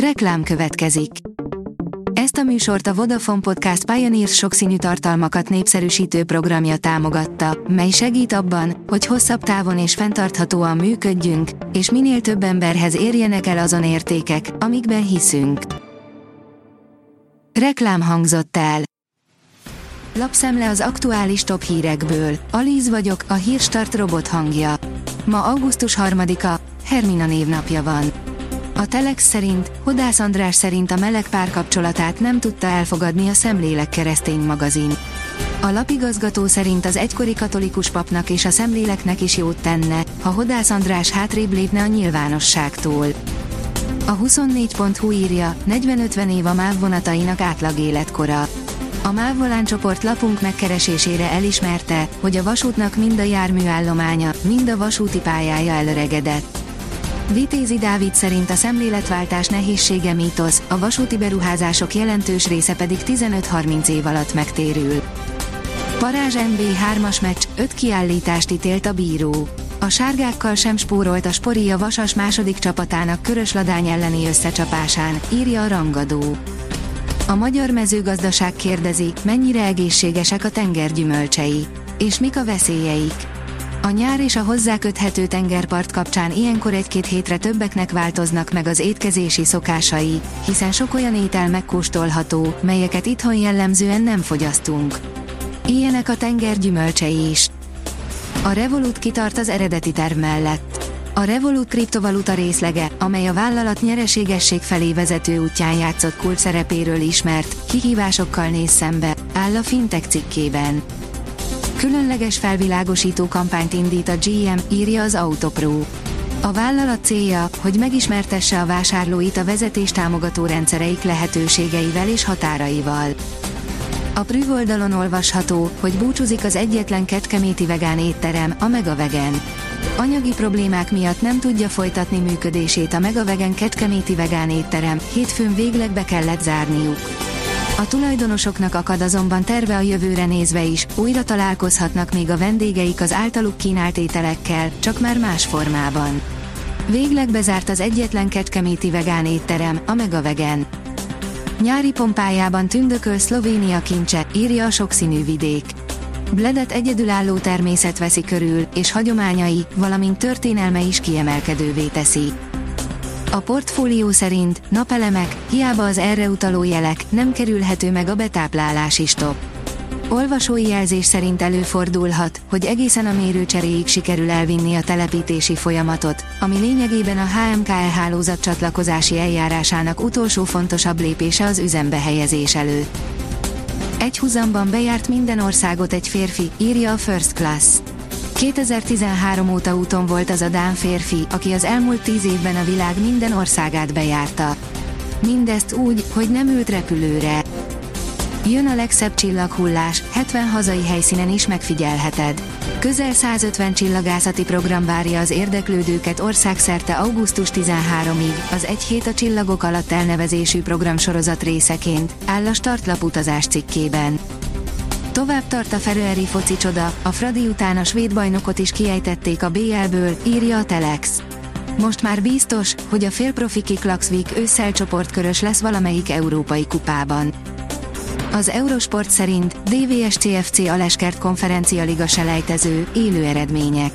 Reklám következik. Ezt a műsort a Vodafone Podcast Pioneers sokszínű tartalmakat népszerűsítő programja támogatta, mely segít abban, hogy hosszabb távon és fenntarthatóan működjünk, és minél több emberhez érjenek el azon értékek, amikben hiszünk. Reklám hangzott el. Lapszemle az aktuális top hírekből. Alíz vagyok, a hírstart robot hangja. Ma augusztus 3-a, Hermina névnapja van. A Telex szerint, Hodász András szerint a meleg párkapcsolatát nem tudta elfogadni a Szemlélek keresztény magazin. A lapigazgató szerint az egykori katolikus papnak és a szemléleknek is jót tenne, ha Hodász András hátrébb lépne a nyilvánosságtól. A 24.hu írja, 40-50 év a MÁV vonatainak átlag életkora. A MÁV Volán csoport lapunk megkeresésére elismerte, hogy a vasútnak mind a járműállománya, mind a vasúti pályája elöregedett. Vitézi Dávid szerint a szemléletváltás nehézsége mítosz, a vasúti beruházások jelentős része pedig 15-30 év alatt megtérül. Parázs NB3-as meccs, 5 kiállítást ítélt a bíró. A sárgákkal sem spórolt a Sporia Vasas második csapatának Körösladány elleni összecsapásán, írja a rangadó. A magyar mezőgazdaság kérdezi, mennyire egészségesek a tengergyümölcsei, és mik a veszélyeik. A nyár és a hozzáköthető tengerpart kapcsán ilyenkor egy-két hétre többeknek változnak meg az étkezési szokásai, hiszen sok olyan étel megkóstolható, melyeket itthon jellemzően nem fogyasztunk. Ilyenek a tenger gyümölcsei is. A Revolut kitart az eredeti terv mellett. A Revolut kriptovaluta részlege, amely a vállalat nyereségesség felé vezető útján játszott kult szerepéről ismert, kihívásokkal néz szembe, áll a Fintech cikkében. Különleges felvilágosító kampányt indít a GM, írja az Autopro. A vállalat célja, hogy megismertesse a vásárlóit a vezetés támogató rendszereik lehetőségeivel és határaival. A Prüv oldalon olvasható, hogy búcsúzik az egyetlen kecskeméti vegán étterem, a Megavegen. Anyagi problémák miatt nem tudja folytatni működését a Megavegen kecskeméti vegán étterem, hétfőn végleg be kellett zárniuk. A tulajdonosoknak akad azonban terve a jövőre nézve is, újra találkozhatnak még a vendégeik az általuk kínált ételekkel, csak már más formában. Végleg bezárt az egyetlen kecskeméti vegán étterem, a Megavegen. Nyári pompájában tündököl Szlovénia kincse, írja a sokszínű vidék. Bledet egyedülálló természet veszi körül, és hagyományai, valamint történelme is kiemelkedővé teszi. A portfólió szerint napelemek, hiába az erre utaló jelek, nem kerülhető meg a betáplálási stop. Olvasói jelzés szerint előfordulhat, hogy egészen a mérőcseréig sikerül elvinni a telepítési folyamatot, ami lényegében a HMKL hálózat csatlakozási eljárásának utolsó fontosabb lépése az üzembe helyezés előtt. Egy huzamban bejárt minden országot egy férfi, írja a First Class. 2013 óta úton volt az a Dán férfi, aki az elmúlt tíz évben a világ minden országát bejárta. Mindezt úgy, hogy nem ült repülőre. Jön a legszebb csillaghullás, 70 hazai helyszínen is megfigyelheted. Közel 150 csillagászati program várja az érdeklődőket országszerte augusztus 13-ig, az Egy hét a csillagok alatt elnevezésű programsorozat részeként, áll a startlap utazás cikkében. Tovább tart a Feröeri foci csoda, a Fradi után a svéd bajnokot is kiejtették a BL-ből, írja a Telex. Most már biztos, hogy a félprofi Kiklaxvik ősszel csoportkörös lesz valamelyik európai kupában. Az Eurosport szerint DVS CFC Aleskert konferencia liga selejtező, élő eredmények.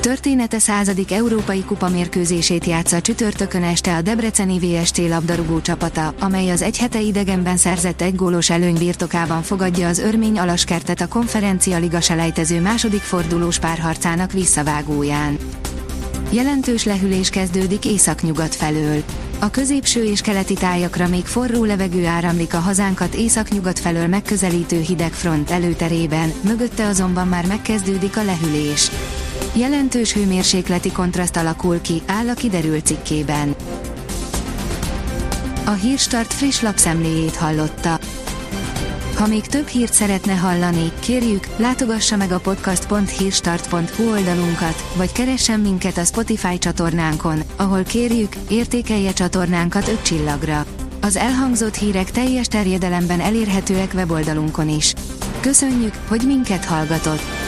Története századik Európai Kupa mérkőzését játsza csütörtökön este a Debreceni VST labdarúgó csapata, amely az egy hete idegenben szerzett egy gólos előny birtokában fogadja az örmény Alaskertet a konferencia liga selejtező második fordulós párharcának visszavágóján. Jelentős lehűlés kezdődik északnyugat felől. A középső és keleti tájakra még forró levegő áramlik a hazánkat északnyugat felől megközelítő hideg front előterében, mögötte azonban már megkezdődik a lehűlés. Jelentős hőmérsékleti kontraszt alakul ki, áll a kiderült cikkében. A Hírstart friss lapszemléjét hallotta. Ha még több hírt szeretne hallani, kérjük, látogassa meg a podcast.hírstart.hu oldalunkat, vagy keressen minket a Spotify csatornánkon, ahol kérjük, értékelje csatornánkat 5 csillagra. Az elhangzott hírek teljes terjedelemben elérhetőek weboldalunkon is. Köszönjük, hogy minket hallgatott!